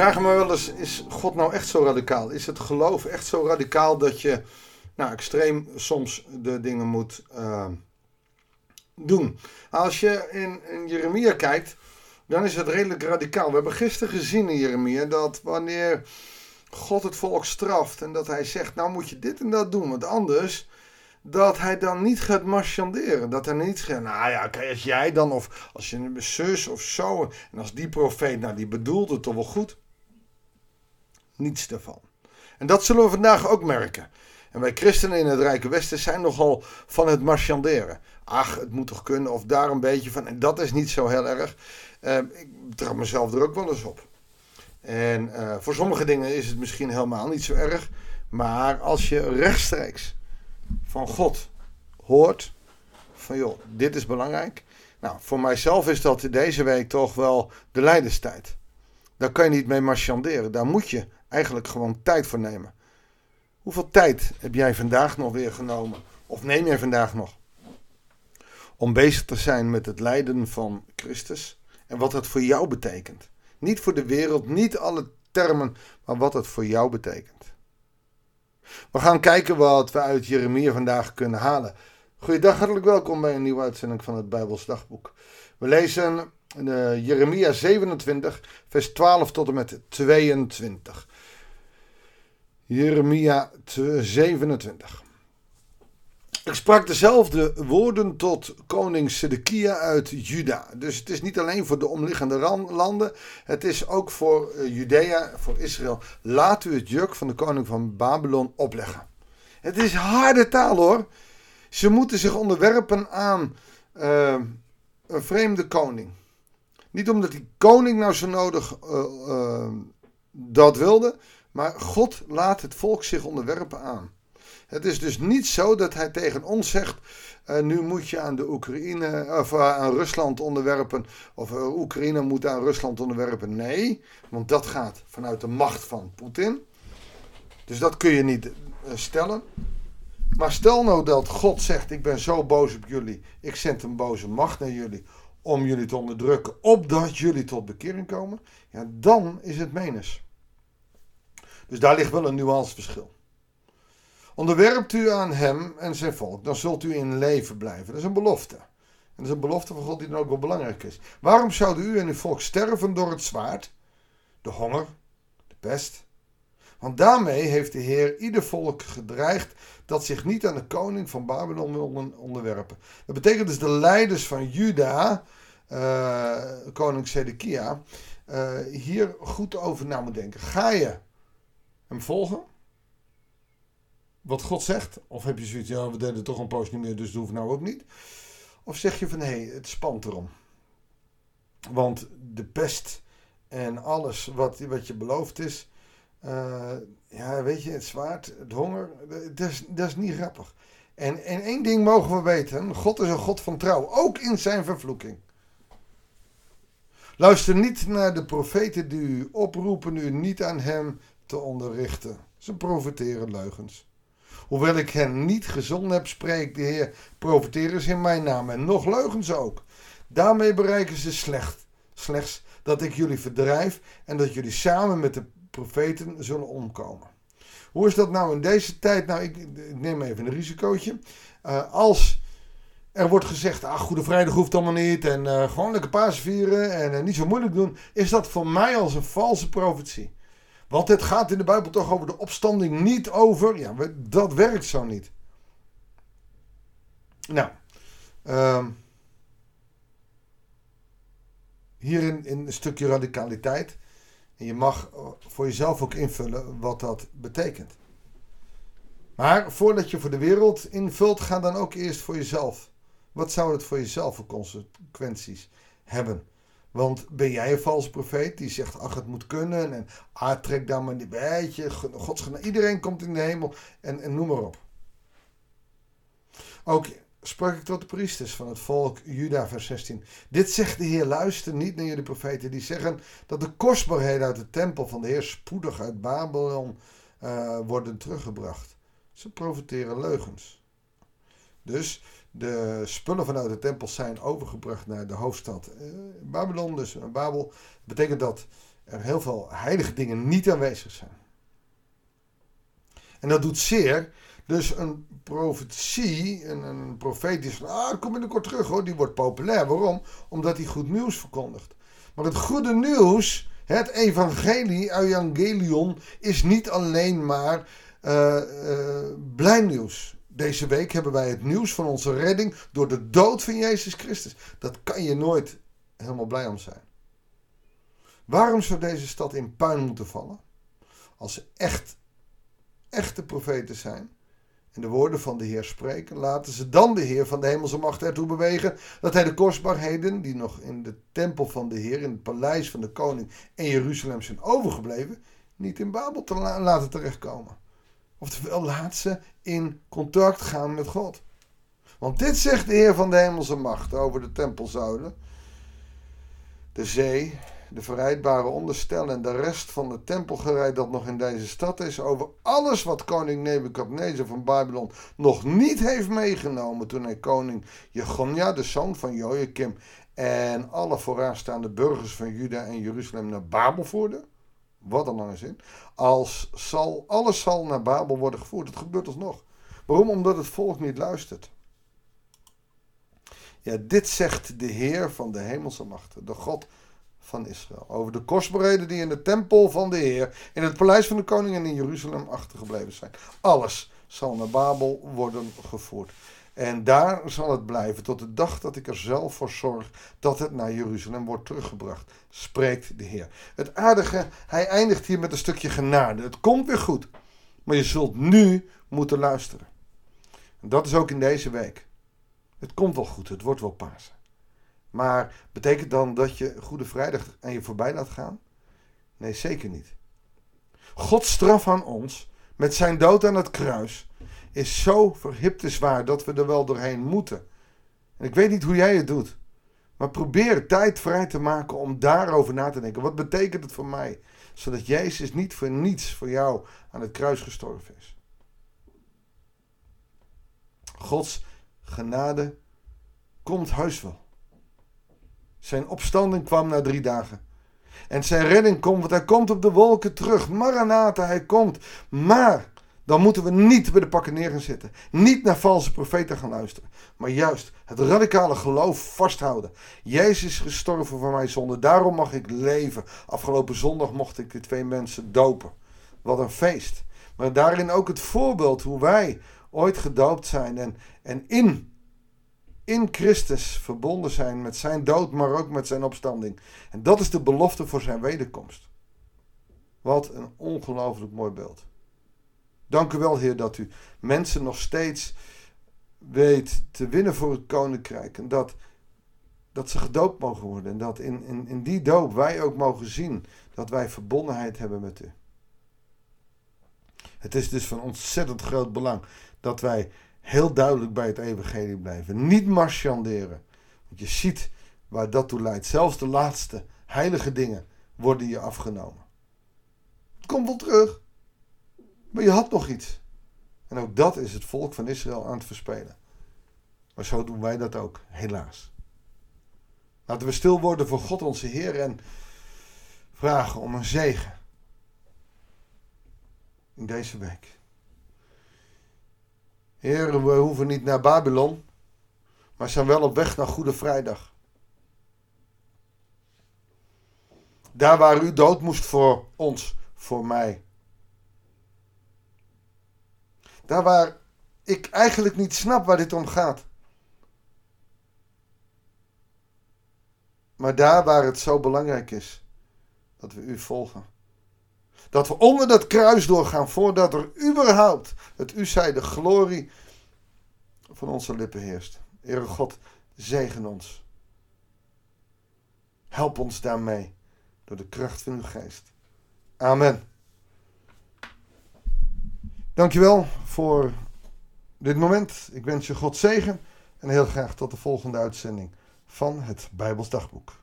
vraag me wel eens, is God nou echt zo radicaal? Is het geloof echt zo radicaal dat je nou, extreem soms de dingen moet uh, doen? Als je in, Jeremia kijkt, dan is het redelijk radicaal. We hebben gisteren gezien in Jeremia dat wanneer God het volk straft en dat hij zegt, nou moet je dit en dat doen, want anders dat hij dan niet gaat marchanderen. Dat hij niet zegt, nou ja, als jij dan, of als je een zus of zo, en als die profeet, nou die bedoelt het toch wel goed. Niets daarvan. En dat zullen we vandaag ook merken. En wij christenen in het Rijke Westen zijn nogal van het marchanderen. Ach, het moet toch kunnen, of daar een beetje van. En dat is niet zo heel erg. Uh, ik trap mezelf er ook wel eens op. En uh, voor sommige dingen is het misschien helemaal niet zo erg. Maar als je rechtstreeks van God hoort, van joh, dit is belangrijk. Nou, voor mijzelf is dat deze week toch wel de leiderstijd. Daar kan je niet mee marchanderen. Daar moet je eigenlijk gewoon tijd voor nemen. Hoeveel tijd heb jij vandaag nog weer genomen? Of neem jij vandaag nog? Om bezig te zijn met het lijden van Christus en wat het voor jou betekent. Niet voor de wereld, niet alle termen, maar wat het voor jou betekent. We gaan kijken wat we uit Jeremia vandaag kunnen halen. Goeiedag, hartelijk welkom bij een nieuwe uitzending van het Bijbels Dagboek. We lezen uh, Jeremia 27, vers 12 tot en met 22. Jeremia 27. Ik sprak dezelfde woorden tot koning Sedekia uit Juda. Dus het is niet alleen voor de omliggende landen, het is ook voor uh, Judea, voor Israël. Laat u het juk van de koning van Babylon opleggen. Het is harde taal hoor. Ze moeten zich onderwerpen aan uh, een vreemde koning. Niet omdat die koning nou zo nodig uh, dat wilde, maar God laat het volk zich onderwerpen aan. Het is dus niet zo dat hij tegen ons zegt: uh, nu moet je aan de Oekraïne of uh, aan Rusland onderwerpen, of uh, Oekraïne moet aan Rusland onderwerpen. Nee, want dat gaat vanuit de macht van Poetin. Dus dat kun je niet stellen. Maar stel nou dat God zegt: Ik ben zo boos op jullie, ik zend een boze macht naar jullie om jullie te onderdrukken, opdat jullie tot bekering komen. Ja, dan is het menens. Dus daar ligt wel een nuanceverschil. Onderwerpt u aan hem en zijn volk, dan zult u in leven blijven. Dat is een belofte. En dat is een belofte van God die dan ook wel belangrijk is. Waarom zouden u en uw volk sterven door het zwaard, de honger, de pest? Want daarmee heeft de Heer ieder volk gedreigd dat zich niet aan de koning van Babylon wil onderwerpen. Dat betekent dus de leiders van Juda, uh, koning Zedekia, uh, hier goed over na moeten denken. Ga je hem volgen? wat God zegt? Of heb je zoiets, ja, we deden toch een poos niet meer, dus dat hoeft nou ook niet? Of zeg je van, hé, het spant erom. Want de pest en alles wat, wat je beloofd is, uh, ja, weet je, het zwaard, het honger, dat is, dat is niet grappig. En, en één ding mogen we weten, God is een God van trouw, ook in zijn vervloeking. Luister niet naar de profeten die u oproepen u niet aan hem te onderrichten. Ze profeteren leugens. Hoewel ik hen niet gezonden heb, spreekt de Heer, profiteren ze in mijn naam en nog leugens ook. Daarmee bereiken ze slecht, slechts dat ik jullie verdrijf en dat jullie samen met de profeten zullen omkomen. Hoe is dat nou in deze tijd? Nou, ik, neem even een risicootje. Uh, als er wordt gezegd, ah, Goede Vrijdag hoeft allemaal niet en uh, gewoon lekker paas vieren en uh, niet zo moeilijk doen, is dat voor mij als een valse profetie. Want het gaat in de Bijbel toch over de opstanding, niet over. Ja, dat werkt zo niet. Nou, uh, hierin in een stukje radicaliteit. En je mag voor jezelf ook invullen wat dat betekent. Maar voordat je voor de wereld invult, ga dan ook eerst voor jezelf. Wat zou het voor jezelf voor consequenties hebben? Want ben jij een valse profeet die zegt, ach het moet kunnen en ah trek daar maar een beetje, gods iedereen komt in de hemel en, en noem maar op. Ook sprak ik tot de priesters van het volk Juda, vers 16. Dit zegt de Heer, luister niet naar jullie profeten die zeggen dat de kostbaarheden uit de tempel van de Heer spoedig uit Babylon uh, worden teruggebracht. Ze profiteren leugens. Dus de spullen vanuit de tempel zijn overgebracht naar de hoofdstad uh, Babylon. Dus uh, Babel betekent dat er heel veel heilige dingen niet aanwezig zijn. En dat doet zeer. Dus een profetie, een, een profeet die zegt, ah, kom binnenkort terug hoor, die wordt populair. Waarom? Omdat hij goed nieuws verkondigt. Maar het goede nieuws, het evangelie, evangelion, is niet alleen maar uh, blij nieuws. Deze week hebben wij het nieuws van onze redding door de dood van Jezus Christus. Dat kan je nooit helemaal blij om zijn. Waarom zou deze stad in puin moeten vallen? Als ze echt, echte profeten zijn en de woorden van de Heer spreken, laten ze dan de Heer van de hemelse macht ertoe bewegen dat hij de kostbaarheden die nog in de tempel van de Heer, in het paleis van de koning in Jeruzalem zijn overgebleven, niet in Babel te laten terechtkomen. Oftewel, laat ze in contact gaan met God. Want dit zegt de Heer van de hemelse macht over de tempelzouden, de zee, de verrijdbare onderstel en de rest van het tempelgerij dat nog in deze stad is, over alles wat koning Nebukadnezar van Babylon nog niet heeft meegenomen toen hij koning Jegonia, de zoon van Joachim, en alle vooraanstaande burgers van Juda en Jeruzalem naar Babel voerde. Wat een lange zin. Als zal, alles zal naar Babel worden gevoerd. Het gebeurt alsnog. Waarom? Omdat het volk niet luistert. Ja, dit zegt de Heer van de hemelse machten, de God van Israël. Over de kostbaarheden die in de tempel van de Heer, in het paleis van de koning en in Jeruzalem achtergebleven zijn. Alles zal naar Babel worden gevoerd. En daar zal het blijven tot de dag dat ik er zelf voor zorg dat het naar Jeruzalem wordt teruggebracht, spreekt de Heer. Het aardige, hij eindigt hier met een stukje genade. Het komt weer goed, maar je zult nu moeten luisteren. En dat is ook in deze week. Het komt wel goed, het wordt wel Pasen. Maar betekent dan dat je Goede Vrijdag aan je voorbij laat gaan? Nee, zeker niet. Gods straf aan ons, met zijn dood aan het kruis, is zo verhipte zwaar dat we er wel doorheen moeten. En ik weet niet hoe jij het doet. Maar probeer tijd vrij te maken om daarover na te denken. Wat betekent het voor mij? Zodat Jezus niet voor niets voor jou aan het kruis gestorven is. Gods genade komt heus wel. Zijn opstanding kwam na drie dagen. En zijn redding komt, want hij komt op de wolken terug. Maranatha, hij komt. Maar dan moeten we niet bij de pakken neer gaan zitten. Niet naar valse profeten gaan luisteren. Maar juist het radicale geloof vasthouden. Jezus is gestorven voor mijn zonde. Daarom mag ik leven. Afgelopen zondag mocht ik de twee mensen dopen. Wat een feest. Maar daarin ook het voorbeeld hoe wij ooit gedoopt zijn. En, en in, in Christus verbonden zijn met zijn dood, maar ook met zijn opstanding. En dat is de belofte voor zijn wederkomst. Wat een ongelooflijk mooi beeld. Dank u wel, Heer, dat u mensen nog steeds weet te winnen voor het koninkrijk. En dat, dat ze gedoopt mogen worden. En dat in, in, in die doop wij ook mogen zien dat wij verbondenheid hebben met u. Het is dus van ontzettend groot belang dat wij heel duidelijk bij het evangelie blijven. Niet marchanderen. Want je ziet waar dat toe leidt. Zelfs de laatste heilige dingen worden je afgenomen. Komt wel terug. Maar je had nog iets. En ook dat is het volk van Israël aan het verspelen. Maar zo doen wij dat ook, helaas. Laten we stil worden voor God onze Heer en vragen om een zegen. In deze week. Heer, we hoeven niet naar Babylon, maar zijn wel op weg naar Goede Vrijdag. Daar waar u dood moest voor ons, voor mij. Daar waar ik eigenlijk niet snap waar dit om gaat. Maar daar waar het zo belangrijk is dat we u volgen. Dat we onder dat kruis doorgaan voordat er überhaupt het u zij de glorie van onze lippen heerst. Heere God, zegen ons. Help ons daarmee door de kracht van uw geest. Amen. Dankjewel voor dit moment. Ik wens je God zegen en heel graag tot de volgende uitzending van het Bijbels Dagboek.